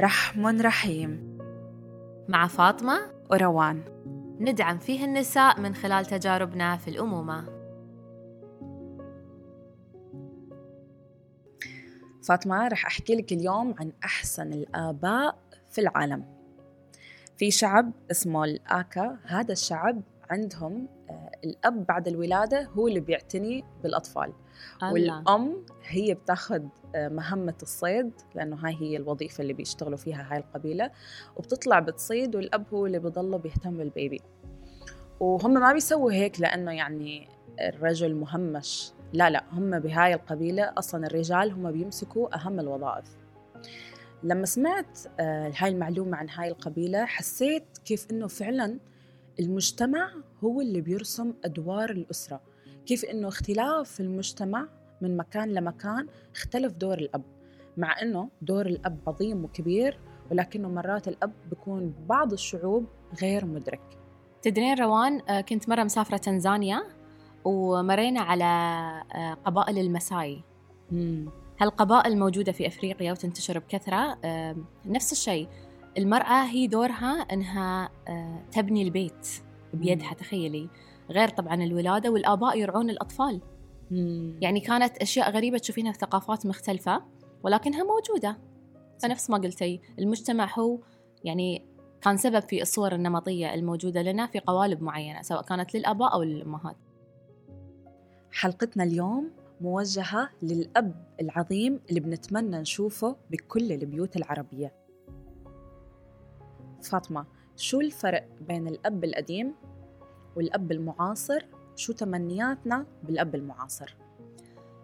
رحم رحيم. مع فاطمة وروان. ندعم فيه النساء من خلال تجاربنا في الأمومة. فاطمة رح أحكي لك اليوم عن أحسن الآباء في العالم. في شعب اسمه الآكا هذا الشعب عندهم الأب بعد الولادة هو اللي بيعتني بالأطفال. الله. والأم هي بتاخذ آه، مهمة الصيد لأنه هاي هي الوظيفة اللي بيشتغلوا فيها هاي القبيلة وبتطلع بتصيد والأب هو اللي بضله بيهتم بالبيبي. وهم ما بيسووا هيك لأنه يعني الرجل مهمش. لا لا هم بهاي القبيلة أصلا الرجال هم بيمسكوا أهم الوظائف. لما سمعت آه، هاي المعلومة عن هاي القبيلة حسيت كيف إنه فعلا المجتمع هو اللي بيرسم أدوار الأسرة. كيف إنه اختلاف المجتمع من مكان لمكان اختلف دور الأب. مع إنه دور الأب عظيم وكبير ولكنه مرات الأب بيكون بعض الشعوب غير مدرك. تدرين روان آه، كنت مرة مسافرة تنزانيا ومرينا على آه، قبائل المساي. هالقبائل موجودة في أفريقيا وتنتشر بكثرة آه، نفس الشيء. المرأة هي دورها أنها آه، تبني البيت بيدها تخيلي. غير طبعا الولادة والآباء يرعون الأطفال. يعني كانت أشياء غريبة تشوفينها في ثقافات مختلفة ولكنها موجودة. فنفس ما قلتي المجتمع هو يعني كان سبب في الصور النمطية الموجودة لنا في قوالب معينة سواء كانت للآباء أو للأمهات. حلقتنا اليوم موجهة للأب العظيم اللي بنتمنى نشوفه بكل البيوت العربية. فاطمة شو الفرق بين الأب القديم والأب المعاصر؟ شو تمنياتنا بالأب المعاصر؟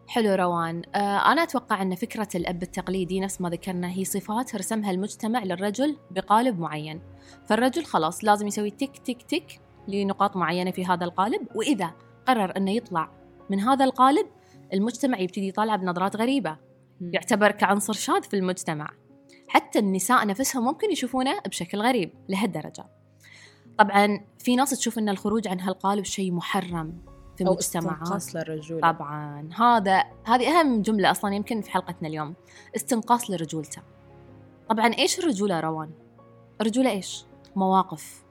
حلو روان. آه أنا أتوقع أن فكرة الأب التقليدي نفس ما ذكرنا هي صفات رسمها المجتمع للرجل بقالب معين. فالرجل خلاص لازم يسوي تك تك تك لنقاط معينة في هذا القالب وإذا قرر أنه يطلع من هذا القالب المجتمع يبتدي يطالعه بنظرات غريبة. يعتبر كعنصر شاذ في المجتمع. حتى النساء نفسهم ممكن يشوفونه بشكل غريب لهالدرجة. طبعا في ناس تشوف أن الخروج عن هالقالب شيء محرم في المجتمعات للرجولة. طبعا. هذا هذه أهم جملة أصلا يمكن في حلقتنا اليوم. استنقاص لرجولته. طبعا إيش الرجولة روان؟ الرجولة إيش؟ مواقف.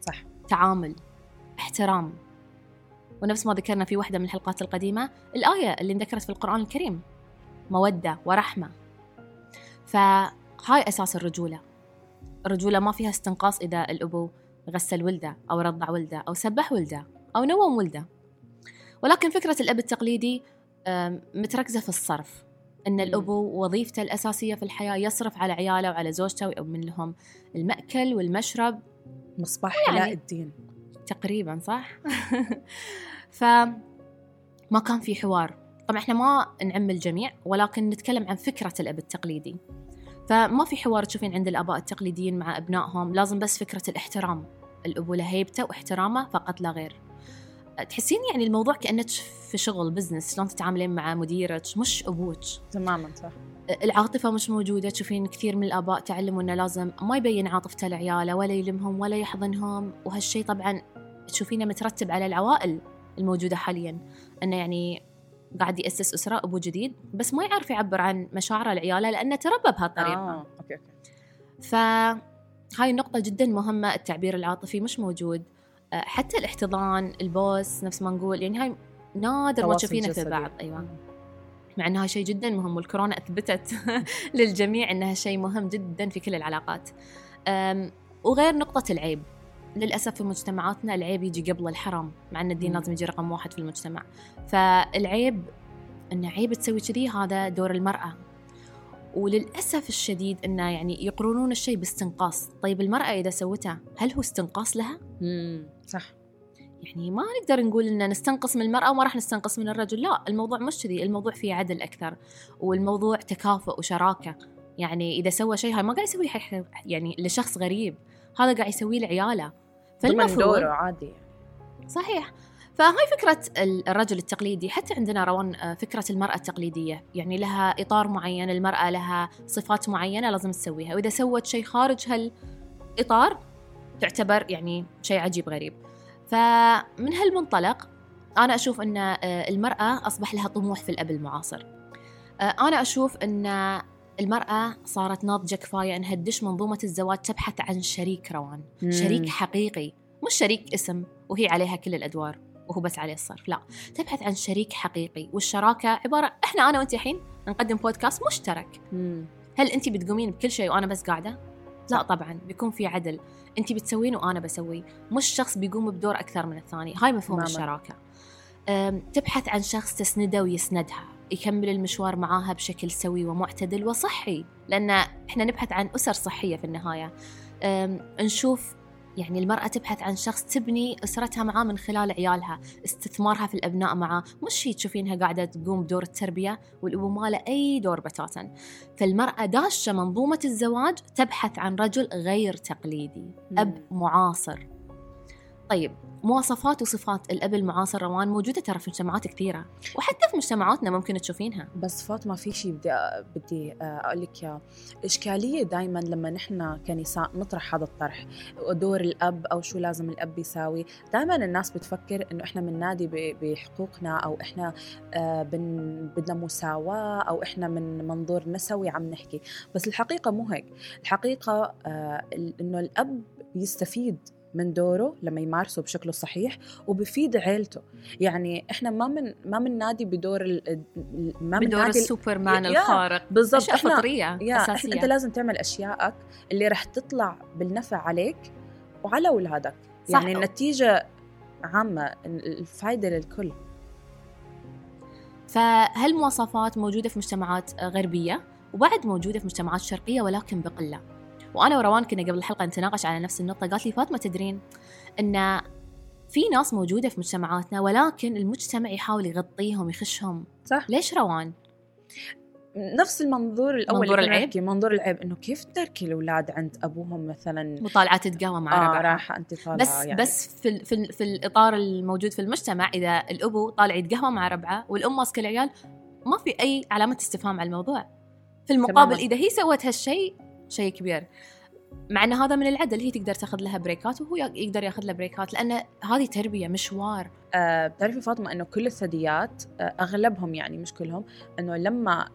صح. تعامل. احترام. ونفس ما ذكرنا في واحدة من الحلقات القديمة الآية اللي انذكرت في القرآن الكريم. مودة ورحمة. فهاي أساس الرجولة. الرجولة ما فيها استنقاص إذا الأبو غسل ولده أو رضع ولده أو سبح ولده أو نوم ولده. ولكن فكرة الأب التقليدي متركزة في الصرف. أن الأبو وظيفته الأساسية في الحياة يصرف على عياله وعلى زوجته ويؤمن لهم. المأكل والمشرب مصباح يعني- علاء الدين. تقريبا صح؟ فما كان في حوار. طبعا إحنا ما نعم الجميع ولكن نتكلم عن فكرة الأب التقليدي. فما في حوار تشوفين عند الآباء التقليديين مع أبنائهم لازم بس فكرة الاحترام. الأبو له هيبته واحترامه فقط لا غير. تحسين يعني الموضوع كأنك في شغل بزنس شلون تتعاملين مع مديرك؟ مش أبوك. تماما صح. العاطفة مش موجودة تشوفين كثير من الآباء تعلموا إنه لازم ما يبين عاطفته لعياله ولا يلمهم ولا يحضنهم. وهالشيء طبعا تشوفينه مترتب على العوائل الموجودة حاليا. إنه يعني قاعد يأسس أسرة أبو جديد بس ما يعرف يعبر عن مشاعره لعياله لأنه تربى بهالطريقة آه. أوكي فهاي النقطة جدا مهمة التعبير العاطفي مش موجود. أه، حتى الاحتضان البوس نفس ما نقول يعني هاي نادر ما تشوفينه في. بعض أيوة. مع إنها شيء جدا مهم والكورونا أثبتت للجميع إنها شيء مهم جدا في كل العلاقات. وغير نقطة العيب. للأسف في مجتمعاتنا العيب يجي قبل الحرام مع أن الدين. لازم يجي رقم واحد في المجتمع. فالعيب أن عيب تسوي كذي هذا دور المرأة. وللأسف الشديد أنه يعني يقرونون الشيء باستنقاص. طيب المرأة إذا سوتها هل هو استنقاص لها؟ مم. صح. يعني ما نقدر نقول إن نستنقص من المرأة وما راح نستنقص من الرجل. لا الموضوع مش كذي. الموضوع فيه عدل أكثر والموضوع تكافؤ وشراكة. يعني إذا سوى شيء هاي ما قاعد يسويه يعني لشخص غريب. هذا قاعد يسويه لعياله. ضمن دوره عادي. صحيح. فهاي فكرة ال- الرجل التقليدي حتى عندنا روان آه، فكرة المرأة التقليدية. يعني لها إطار معين المرأة لها صفات معينة لازم تسويها. وإذا سوت شيء خارج هالإطار تعتبر يعني شيء عجيب غريب. فمن هالمنطلق أنا أشوف أن آه، المرأة أصبح لها طموح في الأب المعاصر. آه، أنا أشوف أن المرأة صارت ناضجة كفاية أنها تدش منظومة الزواج تبحث عن شريك روان مم. شريك حقيقي مش شريك اسم وهي عليها كل الأدوار وهو بس عليه الصرف لا تبحث عن شريك حقيقي والشراكة عبارة إحنا أنا وأنت الحين نقدم بودكاست مشترك مم. هل أنت بتقومين بكل شيء وأنا بس قاعدة؟ لا طبعا بيكون في عدل أنت بتسوين وأنا بسوي مش شخص بيقوم بدور أكثر من الثاني هاي مفهوم تماماً. الشراكة تبحث عن شخص تسنده ويسندها يكمل المشوار معاها بشكل سوي ومعتدل وصحي لأن إحنا نبحث عن أسر صحية في النهاية. نشوف يعني المرأة تبحث عن شخص تبني أسرتها معاه من خلال عيالها استثمارها في الأبناء معاه. مش هي تشوفينها قاعدة تقوم بدور التربية والأبو ما له أي دور بتاتا. فالمرأة داشة منظومة الزواج تبحث عن رجل غير تقليدي أب معاصر. طيب مواصفات وصفات الأب المعاصر روان موجودة ترى في مجتمعات كثيرة وحتى في مجتمعاتنا ممكن تشوفينها. بس فاطمة في شيء بدي بدي أقول لك إياه. إشكالية دائما لما نحن كنساء نطرح هذا الطرح دور الأب أو شو لازم الأب يساوي. دائما الناس بتفكر إنه إحنا بننادي بحقوقنا أو إحنا آه، بن بدنا مساواة أو إحنا من منظور نسوي عم نحكي. بس الحقيقة مو هيك. الحقيقة آه، ال- إنه الأب يستفيد من دوره لما يمارسه بشكله الصحيح وبفيد عيلته. يعني إحنا ما من ما بننادي بدور ال- ما بدور بننادي السوبرمان يا- الخارق. بالضبط. إحنا يا أساسية. إحنا أنت لازم تعمل اشيائك اللي رح تطلع بالنفع عليك وعلى أولادك. صح. يعني النتيجة عامة الفائده للكل. فهالمواصفات موجودة في مجتمعات غربية وبعد موجودة في مجتمعات شرقية ولكن بقلة. وأنا وروان كنا قبل الحلقة نتناقش على نفس النقطة قالت لي فاطمة تدرين أن في ناس موجودة في مجتمعاتنا ولكن المجتمع يحاول يغطيهم يخشهم صح ليش روان؟ نفس المنظور الأول منظور العيب؟ منظور العيب إنه كيف تركي الأولاد عند أبوهم مثلا مطالعات القهوة مع آه ربعها رايحه انت طالعه بس يعني. بس في ال- في, ال- في الإطار الموجود في المجتمع إذا الأبو طالع يتقهوى مع ربعه والأم ماسكة العيال ما في أي علامة استفهام على الموضوع في المقابل تماماً. إذا هي سوت هالشيء شيء كبير. مع إن هذا من العدل هي تقدر تاخذ لها بريكات وهو يقدر ياخذ له بريكات لأن هذه تربية مشوار. آه بتعرفي فاطمة إنه كل الثدييات آه أغلبهم يعني مش كلهم إنه لما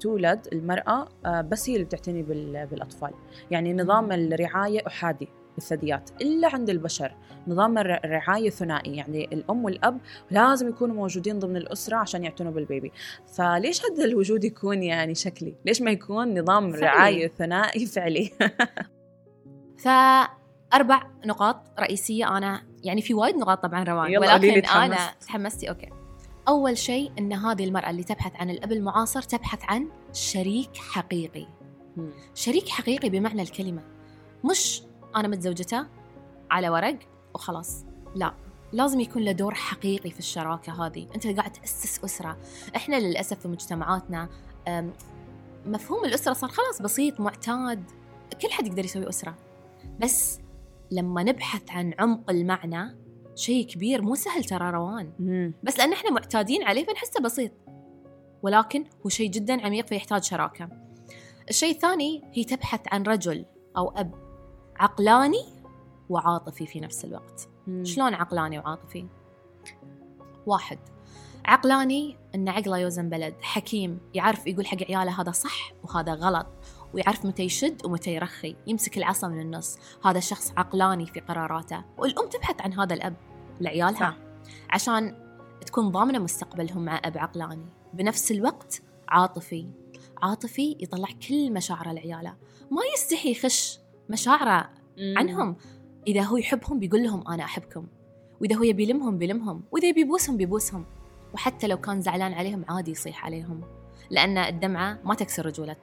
تولد المرأة آه بس هي اللي بتعتني بال- بالأطفال. يعني نظام. الرعاية أحادي. بالثدييات إلا عند البشر. نظام الر- الرعاية ثنائي يعني الأم والأب لازم يكونوا موجودين ضمن الأسرة عشان يعتنوا بالبيبي. فليش هذا الوجود يكون يعني شكلي؟ ليش ما يكون نظام فعلي. رعاية ثنائي فعلي؟ فأربع نقاط رئيسية أنا يعني في وايد نقاط طبعا روان ولكن أنا تحمست. تحمستي أوكي. أول شيء إن هذه المرأة اللي تبحث عن الأب المعاصر تبحث عن شريك حقيقي. شريك حقيقي بمعنى الكلمة مش أنا متزوجته على ورق وخلاص. لا لازم يكون له دور حقيقي في الشراكة هذه. أنت قاعد تأسس أسرة. إحنا للأسف في مجتمعاتنا مفهوم الأسرة صار خلاص بسيط معتاد. كل حد يقدر يسوي أسرة. بس لما نبحث عن عمق المعنى شيء كبير مو سهل ترى روان. مم. بس لأن إحنا معتادين عليه فنحسه بسيط. ولكن هو شيء جدا عميق فيحتاج شراكة. الشيء الثاني هي تبحث عن رجل أو أب. عقلاني وعاطفي في نفس الوقت. مم. شلون عقلاني وعاطفي؟ واحد عقلاني إن عقله يوزن بلد. حكيم يعرف يقول حق عياله هذا صح وهذا غلط ويعرف متى يشد ومتى يرخي. يمسك العصا من النص. هذا شخص عقلاني في قراراته. والأم تبحث عن هذا الأب لعيالها صح. عشان تكون ضامنة مستقبلهم مع أب عقلاني. بنفس الوقت عاطفي. عاطفي يطلع كل مشاعره لعياله. ما يستحي يخش مشاعره. عنهم. إذا هو يحبهم بيقول لهم أنا أحبكم. وإذا هو يبي يلمهم بيلمهم. وإذا يبي يبوسهم بيبوسهم. وحتى لو كان زعلان عليهم عادي يصيح عليهم. لأن الدمعة ما تكسر رجولة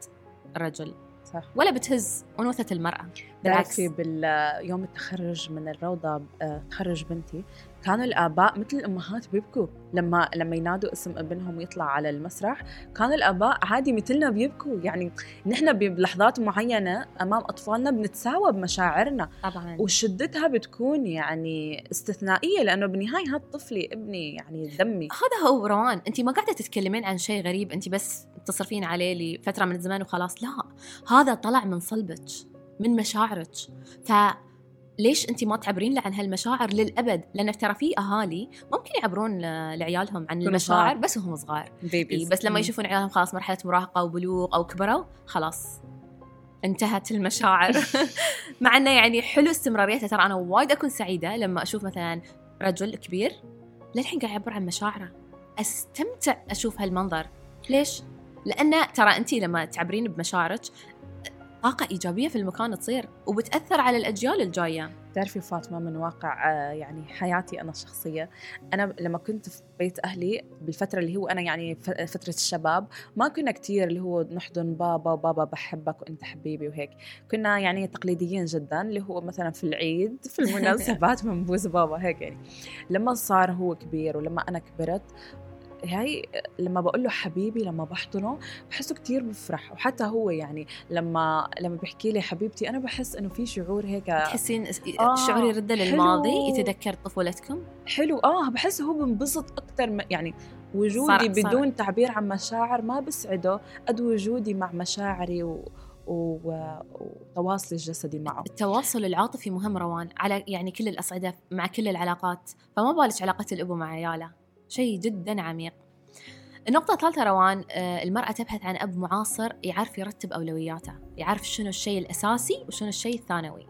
الرجل. صح. ولا بتهز أنوثة المرأة بالعكس. باليوم التخرج من الروضة آه، تخرج بنتي كانوا الآباء مثل الأمهات بيبكوا. لما لما ينادوا اسم ابنهم ويطلع على المسرح كانوا الآباء عادي مثلنا بيبكوا. يعني نحن بلحظات معينة أمام أطفالنا بنتساوى بمشاعرنا. طبعا. وشدتها بتكون يعني استثنائية لأنه بالنهاية هذا طفلي ابني يعني دمي. هذا هو روان انت ما قاعدة تتكلمين عن شيء غريب انت بس تصرفين عليه لفترة من الزمان وخلاص. لا هذا طلع من صلبك من مشاعرك. ف ليش انت ما تعبرين له عن هالمشاعر للأبد؟ لأن ترى في أهالي ممكن يعبرون لعيالهم عن المشاعر. بس وهم صغار. بيبيز بس لما يشوفون عيالهم خلاص مرحلة مراهقة وبلوغ أو كبروا خلاص انتهت المشاعر. مع إنه يعني حلو استمراريته. ترى أنا وايد أكون سعيدة لما أشوف مثلا رجل كبير للحين قاعد يعبر عن مشاعره. أستمتع أشوف هالمنظر. ليش؟ لأن ترى انت لما تعبرين بمشاعرك طاقة إيجابية في المكان تصير وبتأثر على الأجيال الجاية. بتعرفي فاطمة من واقع آه، يعني حياتي أنا الشخصية. أنا لما كنت في بيت أهلي بالفترة اللي هو أنا يعني فترة الشباب ما كنا كتير اللي هو نحضن بابا وبابا بحبك وأنت حبيبي وهيك. كنا يعني تقليديين جدا اللي هو مثلا في العيد في المناسبات بنبوس بابا هيك يعني. لما صار هو كبير ولما أنا كبرت هاي لما بقول له حبيبي لما بحضنه بحسه كتير بفرح وحتى هو يعني لما لما بيحكي لي حبيبتي أنا بحس إنه في شعور هيك تحسين آه، الشعور يرد للماضي حلو. يتذكر طفولتكم حلو آه بحس هو بنبسط أكثر. يعني وجودي صار- صار. بدون تعبير عن مشاعر ما بسعده قد وجودي مع مشاعري و... و... وتواصلي الجسدي معه التواصل العاطفي مهم روان على يعني كل الأصعدة مع كل العلاقات فما بالك علاقة الأبو مع عياله شيء جدا عميق. النقطة الثالثة روان آه، المرأة تبحث عن أب معاصر يعرف يرتب أولوياته يعرف شنو الشيء الأساسي وشنو الشيء الثانوي.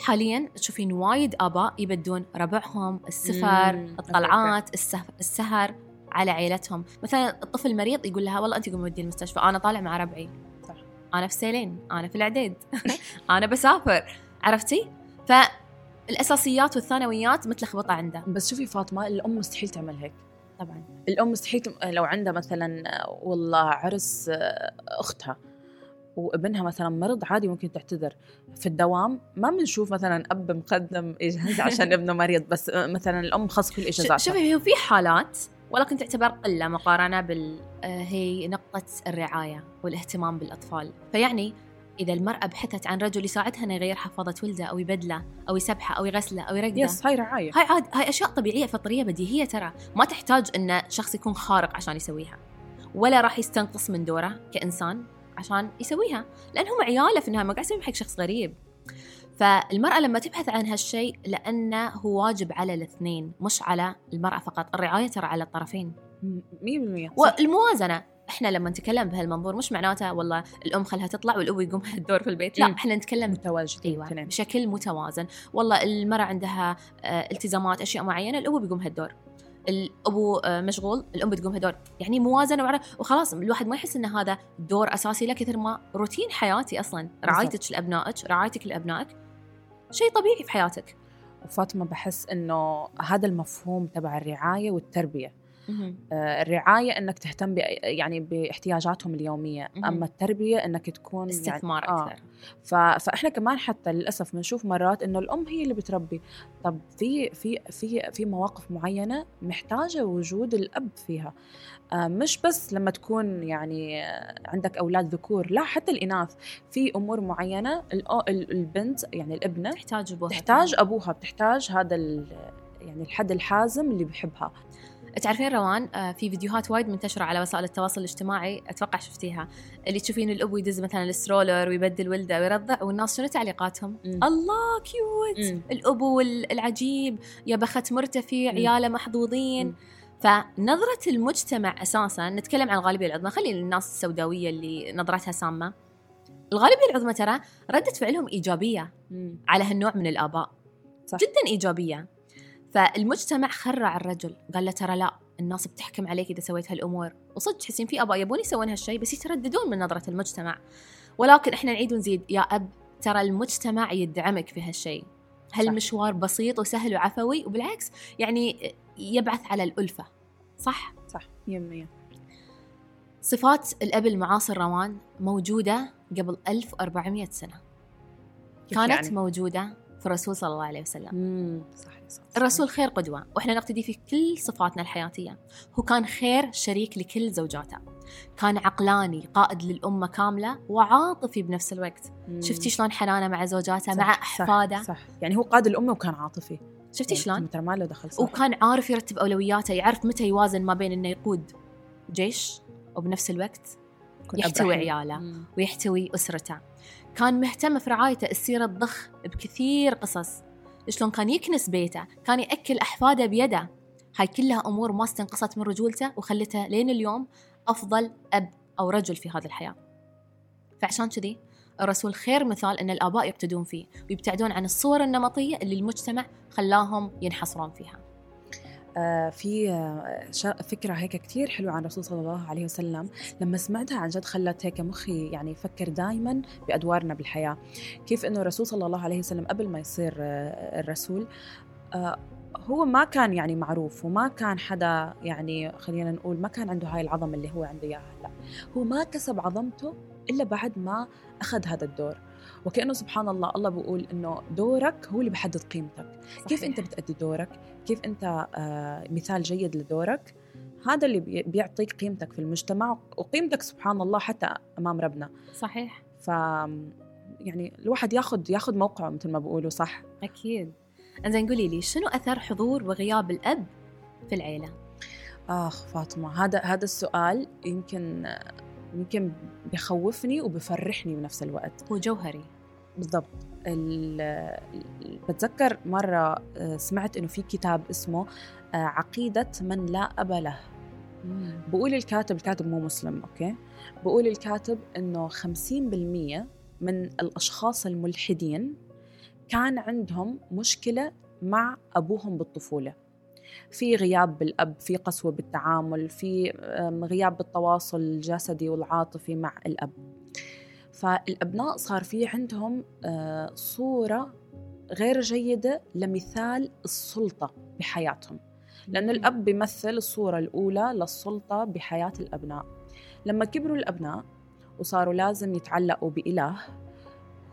حاليا تشوفين وايد آباء يبدون ربعهم السفر مم، الطلعات السه- السهر على عيلتهم. مثلا الطفل مريض يقول لها والله أنت قومي ودي المستشفى أنا طالع مع ربعي. صح. أنا في سيلين أنا في العديد. أنا بسافر. عرفتي؟ فالأساسيات والثانويات متلخبطة عنده. بس شوفي فاطمة الأم مستحيل تعمل هيك. طبعا. الأم مستحيل تم- لو عندها مثلا والله عرس آه، أختها وابنها مثلا مرض عادي ممكن تعتذر. في الدوام ما بنشوف مثلا أب مقدم إجازة عشان ابنه مريض بس آه، مثلا الأم خص كل اجازاتها شوفي هو في حالات ولكن تعتبر قلة مقارنة بال آه، هي نقطة الرعاية والإهتمام بالأطفال. فيعني إذا المرأة بحثت عن رجل يساعدها أنه يغير حفاضة ولده أو يبدله أو يسبحه أو يغسله أو يرقده. يس هاي رعاية. هاي عاد هاي أشياء طبيعية فطرية بديهية ترى. ما تحتاج إن شخص يكون خارق عشان يسويها. ولا راح يستنقص من دوره كإنسان عشان يسويها. لأن هم عيالة في النهاية ما قاعد يسويهم حق شخص غريب. فالمرأة لما تبحث عن هالشيء لأنه هو واجب على الاثنين مش على المرأة فقط. الرعاية ترى على الطرفين. 100% صح. والموازنة. إحنا لما نتكلم بهالمنظور مش معناته والله الأم خلها تطلع والأبو يقوم الدور في البيت لا مم. إحنا نتكلم متواجدين إيوه. بشكل متوازن. والله المرأة عندها آه، التزامات أشياء معينة الأبو بيقوم هالدور. الأبو آه، مشغول الأم بتقوم هالدور. يعني موازنة وخلاص الواحد ما يحس ان هذا دور أساسي له كثر ما روتين حياتي أصلا. رعايتك لأبنائك رعايتك لأبنائك شيء طبيعي في حياتك. وفاطمة بحس إنه هذا المفهوم تبع الرعاية والتربية. الرعاية إنك تهتم يعني باحتياجاتهم اليومية. أما التربية إنك تكون استثمار يعني أكثر. ف... فإحنا كمان حتى للأسف بنشوف مرات إنه الأم هي اللي بتربي. طب في في في في مواقف معينة محتاجة وجود الأب فيها. آه، مش بس لما تكون يعني آه، عندك أولاد ذكور لا حتى الإناث. في أمور معينة البنت يعني الابنة تحتاج أبوها تحتاج أبوها بتحتاج هذا يعني الحد الحازم اللي بيحبها. تعرفين روان آه، في فيديوهات وايد منتشرة على وسائل التواصل الاجتماعي أتوقع شفتيها اللي تشوفين الابو يدز مثلا ال stroller ويبدل ولده ويرضع والناس شنو تعليقاتهم؟ مم. الله cute مم. الابو ال- العجيب يا بخت مرتفع مم. عياله محظوظين مم. فنظرة المجتمع أساسا نتكلم عن الغالبية العظمى خلي الناس السوداوية اللي نظرتها سامة الغالبية العظمى ترى ردة فعلهم إيجابية مم. على هالنوع من الآباء صح. جدا إيجابية فالمجتمع خرع الرجل. قال له ترى لا الناس بتحكم عليك إذا سويت هالأمور. وصدق تحسين في آباء يبون يسوون هالشيء بس يترددون من نظرة المجتمع. ولكن إحنا نعيد ونزيد يا أب ترى المجتمع يدعمك في هالشيء هالمشوار بسيط وسهل وعفوي وبالعكس يعني يبعث على الألفة. صح؟ صح 100% صفات الأب المعاصر روان موجودة قبل 1400 سنة. كانت يعني؟ موجودة في الرسول صلى الله عليه وسلم. مم. صح صح. الرسول خير قدوة وإحنا نقتدي في كل صفاتنا الحياتية. هو كان خير شريك لكل زوجاته. كان عقلاني قائد للأمة كاملة وعاطفي بنفس الوقت. مم. شفتي شلون حنانه مع زوجاته صح، مع صح، أحفاده؟ صح. يعني هو قاد الأمة وكان عاطفي. شفتي يعني شلون؟ ترى ما له دخل صح. وكان عارف يرتب أولوياته يعرف متى يوازن ما بين إنه يقود جيش وبنفس الوقت يحتوي. عياله. مم. ويحتوي أسرته. كان مهتم في رعايته السيرة تضخ بكثير قصص. شلون كان يكنس بيته كان يأكل أحفاده بيده. هاي كلها أمور ما استنقصت من رجولته وخلته لين اليوم أفضل أب أو رجل في هذه الحياة. فعشان كذي الرسول خير مثال إن الآباء يقتدون فيه ويبتعدون عن الصور النمطية اللي المجتمع خلاهم ينحصرون فيها. في آه فكرة هيك كتير حلوة عن الرسول صلى الله عليه وسلم. لما سمعتها عن جد خلت هيك مخي يعني يفكر دائما بأدوارنا بالحياة. كيف أنه الرسول صلى الله عليه وسلم قبل ما يصير آه الرسول آه، هو ما كان يعني معروف وما كان حدا يعني خلينا نقول ما كان عنده هاي العظمة اللي هو عنده إياها هلا. هو ما كسب عظمته إلا بعد ما أخذ هذا الدور. وكأنه سبحان الله الله بيقول إنه دورك هو اللي بحدد قيمتك. صحيح. كيف أنت بتأدي دورك؟ كيف أنت آه مثال جيد لدورك؟ هذا اللي بيعطيك قيمتك في المجتمع وقيمتك سبحان الله حتى أمام ربنا. صحيح. ف يعني الواحد ياخذ ياخذ موقعه مثل ما بيقولوا صح؟ أكيد. إنزين قولي لي شنو أثر حضور وغياب الأب في العيلة؟ آخ فاطمة هذا هذا السؤال يمكن يمكن بخوفني وبفرحني بنفس الوقت. هو جوهري بالضبط بتذكر مرة آه، سمعت إنه في كتاب اسمه آه، عقيدة من لا أب له. بقول الكاتب الكاتب مو مسلم أوكي؟ بقول الكاتب إنه 50% من الأشخاص الملحدين كان عندهم مشكلة مع أبوهم بالطفولة. في غياب بالأب في قسوة بالتعامل في غياب بالتواصل الجسدي والعاطفي مع الأب. فالأبناء صار في عندهم آه، صورة غير جيدة لمثال السلطة بحياتهم. لأن الأب بيمثل الصورة الأولى للسلطة بحياة الأبناء. لما كبروا الأبناء وصاروا لازم يتعلقوا بإله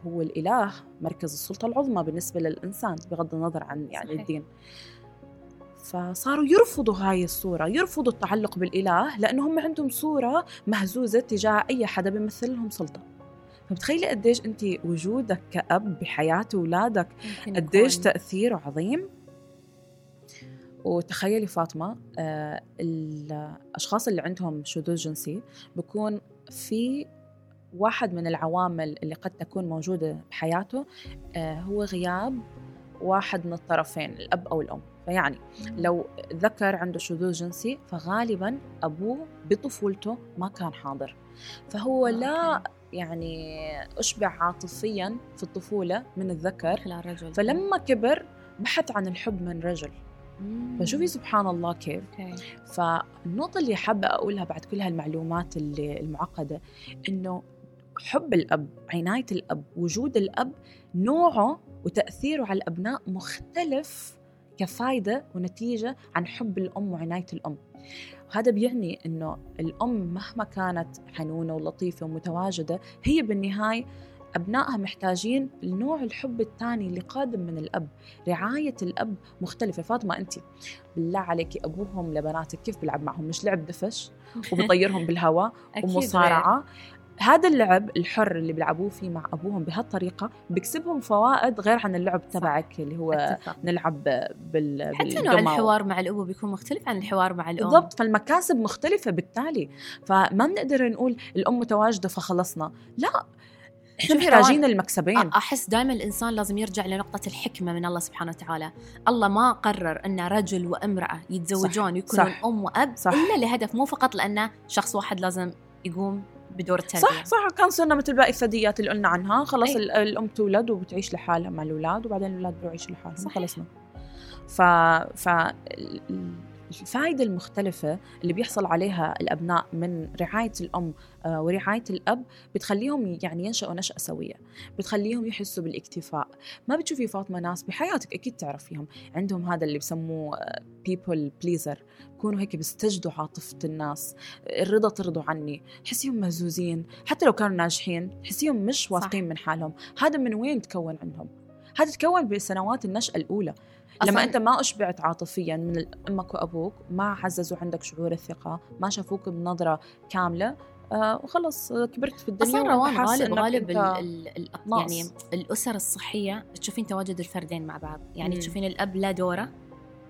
هو الإله مركز السلطة العظمى بالنسبة للإنسان بغض النظر عن يعني صحيح. الدين. فصاروا يرفضوا هاي الصورة يرفضوا التعلق بالإله لأنه هم عندهم صورة مهزوزة تجاه أي حدا بيمثل لهم سلطة. فبتخيلي قديش أنت وجودك كأب بحياة أولادك قديش تأثيره عظيم. وتخيلي فاطمة آه الأشخاص اللي عندهم شذوذ جنسي بكون في واحد من العوامل اللي قد تكون موجودة بحياته آه، هو غياب واحد من الطرفين الأب أو الأم. فيعني لو ذكر عنده شذوذ جنسي فغالبا أبوه بطفولته ما كان حاضر. فهو آه، لا يعني أشبع عاطفيا في الطفولة من الذكر. فلما كبر بحث عن الحب من رجل. فشوفي سبحان الله كيف. فالنقطة اللي حابة أقولها بعد كل هالمعلومات اللي المعقدة إنه حب الأب عناية الأب وجود الأب نوعه وتأثيره على الأبناء مختلف كفايدة ونتيجة عن حب الأم وعناية الأم. هذا بيعني أنه الأم مهما كانت حنونة ولطيفة ومتواجدة هي بالنهاية أبنائها محتاجين لنوع الحب الثاني اللي قادم من الأب. رعاية الأب مختلفة. فاطمة أنت بالله عليك أبوهم لبناتك كيف بيلعب معهم؟ مش لعب دفش؟ وبطيرهم بالهواء ومصارعة. هذا اللعب الحر اللي بيلعبوه فيه مع أبوهم بهالطريقة بيكسبهم فوائد غير عن اللعب تبعك اللي هو أتفق. نلعب بال حتى نوع الحوار مع الأبو بيكون مختلف عن الحوار مع الأم. بالضبط فالمكاسب مختلفة بالتالي. فما بنقدر نقول الأم متواجدة فخلصنا. لا إحنا محتاجين المكسبين. أحس دائما الإنسان لازم يرجع لنقطة الحكمة من الله سبحانه وتعالى. الله ما قرر أن رجل وامرأة يتزوجون ويكونون أم وأب صح. إلا لهدف مو فقط لأنه شخص واحد لازم يقوم بدور التربيه صح صح كان صرنا مثل باقي الثدييات اللي قلنا عنها. خلاص أي. الأم تولد وبتعيش لحالها مع الأولاد وبعدين الأولاد بيروحوا يعيشوا لحالهم خلصنا. ف ف الفائدة المختلفة اللي بيحصل عليها الأبناء من رعاية الأم آه، ورعاية الأب بتخليهم يعني ينشأوا نشأة سوية بتخليهم يحسوا بالاكتفاء. ما بتشوفي فاطمة ناس بحياتك أكيد تعرفيهم. عندهم هذا اللي بسموه people pleaser. بكونوا هيك بيستجدوا عاطفة الناس. الرضا ترضوا عني. حسيهم مهزوزين. حتى لو كانوا ناجحين حسيهم مش واثقين من حالهم. هذا من وين تكون عندهم؟ هذا تكون بسنوات النشأة الأولى. لما أنت ما أشبعت عاطفيا من أمك وأبوك ما عززوا عندك شعور الثقة ما شافوك بنظرة كاملة آه وخلص كبرت في الدنيا أصلا روان غالب غالب ال ال يعني الأسر الصحية تشوفين تواجد الفردين مع بعض. يعني مم. تشوفين الأب له دورة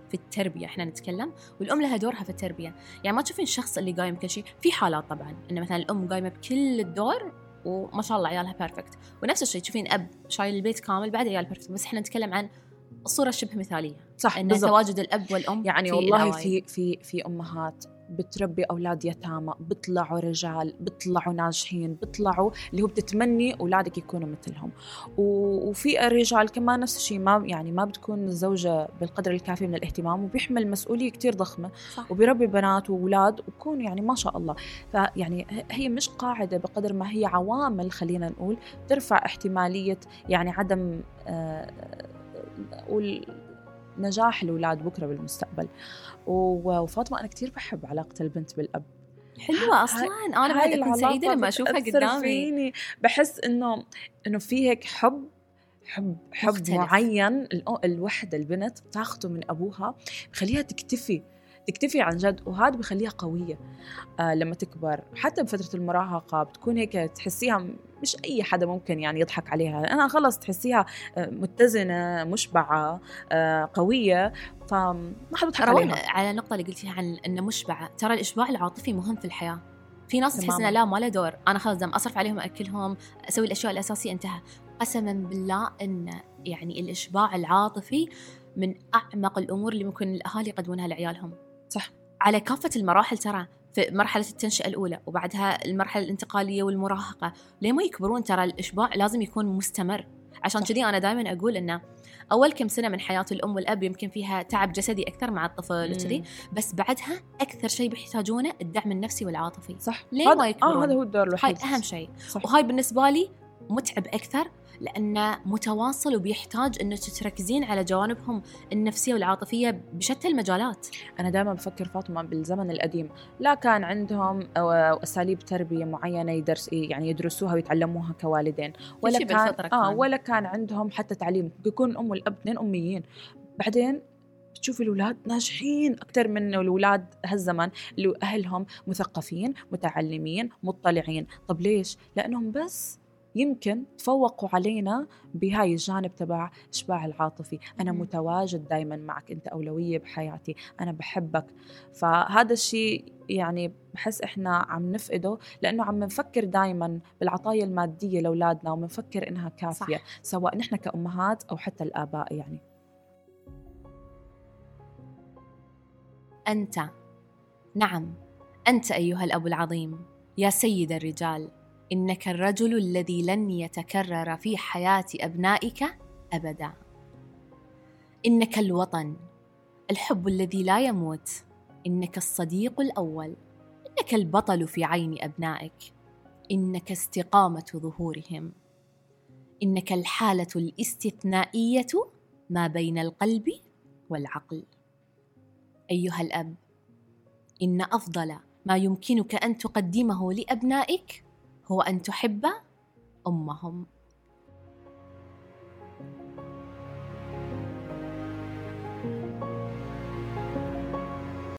في التربية إحنا نتكلم والأم لها دورها في التربية. يعني ما تشوفين الشخص اللي قايم كل شيء في حالات طبعا إن مثلا الأم قايمة بكل الدور وما شاء الله عيالها perfect ونفس الشيء تشوفين أب شايل البيت كامل بعد عيال perfect بس إحنا نتكلم عن الصورة شبه مثالية صح إن بالضبط. تواجد الأب والأم يعني في والله الأوائل. في في في أمهات بتربي أولاد يتامى بيطلعوا رجال بيطلعوا ناجحين بيطلعوا اللي هو بتتمني أولادك يكونوا مثلهم وفي رجال كمان نفس الشيء ما يعني ما بتكون الزوجة بالقدر الكافي من الاهتمام وبيحمل مسؤولية كتير ضخمة صح. وبيربي بنات وأولاد وبكون يعني ما شاء الله فيعني هي مش قاعدة بقدر ما هي عوامل خلينا نقول ترفع احتمالية يعني عدم آه، أقول نجاح الاولاد بكرة بالمستقبل. و- وفاطمة أنا كثير بحب علاقة البنت بالأب. حلوة أصلا. أنا بعد اكون سعيدة لما أشوفها قدامي. فيني. بحس انه إنه في هيك حب حب حب مختلف. معين الوحدة البنت بتاخده من أبوها بخليها تكتفي تكتفي عن جد. وهذا بخليها قوية آه لما تكبر. حتى بفترة المراهقة بتكون هيك تحسيها مش أي حدا ممكن يعني يضحك عليها. أنا خلص تحسيها آه، متزنة مشبعة آه قوية فما حدا بيضحك عليها. على النقطه اللي قلتيها عن إنه مشبعة. ترى الاشباع العاطفي مهم في الحياة. في ناس تحس. إنه لا ما له دور. أنا خلاص دام أصرف عليهم اكلهم أسوي الأشياء الأساسية انتهى. قسما بالله إن يعني الاشباع العاطفي من أعمق الأمور اللي ممكن الأهالي يقدمونها لعيالهم. صح. على كافة المراحل ترى في مرحلة التنشئة الأولى وبعدها المرحلة الانتقالية والمراهقة ليه ما يكبرون ترى الإشباع لازم يكون مستمر عشان. كذي أنا دائما أقول إنه أول كم سنة من حياة الأم والأب يمكن فيها تعب جسدي أكثر مع الطفل وكذي. بس بعدها أكثر شيء بيحتاجونه الدعم النفسي والعاطفي صح ليه ما يكبرون؟ آه هذا هو الدور هاي الوحيد أهم شيء. وهاي بالنسبة لي متعب أكثر لأنه متواصل وبيحتاج أنه تركزين على جوانبهم النفسية والعاطفية بشتى المجالات أنا دائما بفكر فاطمة بالزمن القديم لا كان عندهم أساليب تربية معينة يدرس يعني يدرسوها ويتعلموها كوالدين ولا كان آه كان. ولا كان عندهم حتى تعليم بيكون الأم والأب اثنين أميين بعدين بتشوفي الأولاد ناجحين أكثر من الأولاد هالزمن اللي أهلهم مثقفين متعلمين مطلعين طب ليش؟ لأنهم بس يمكن تفوقوا علينا بهاي الجانب تبع إشباع العاطفي أنا. متواجد دايما معك أنت أولوية بحياتي أنا بحبك فهذا الشيء يعني بحس إحنا عم نفقده لأنه عم نفكر دايما بالعطايا المادية لأولادنا ومنفكر إنها كافية صح. سواء نحن كأمهات أو حتى الآباء يعني أنت نعم أنت أيها الأب العظيم يا سيد الرجال إنك الرجل الذي لن يتكرر في حياة أبنائك أبدا. إنك الوطن الحب الذي لا يموت. إنك الصديق الأول إنك البطل في عين أبنائك. إنك استقامة ظهورهم. إنك الحالة الاستثنائية ما بين القلب والعقل. أيها الأب إن أفضل ما يمكنك أن تقدمه لأبنائك هو أن تحب أمهم.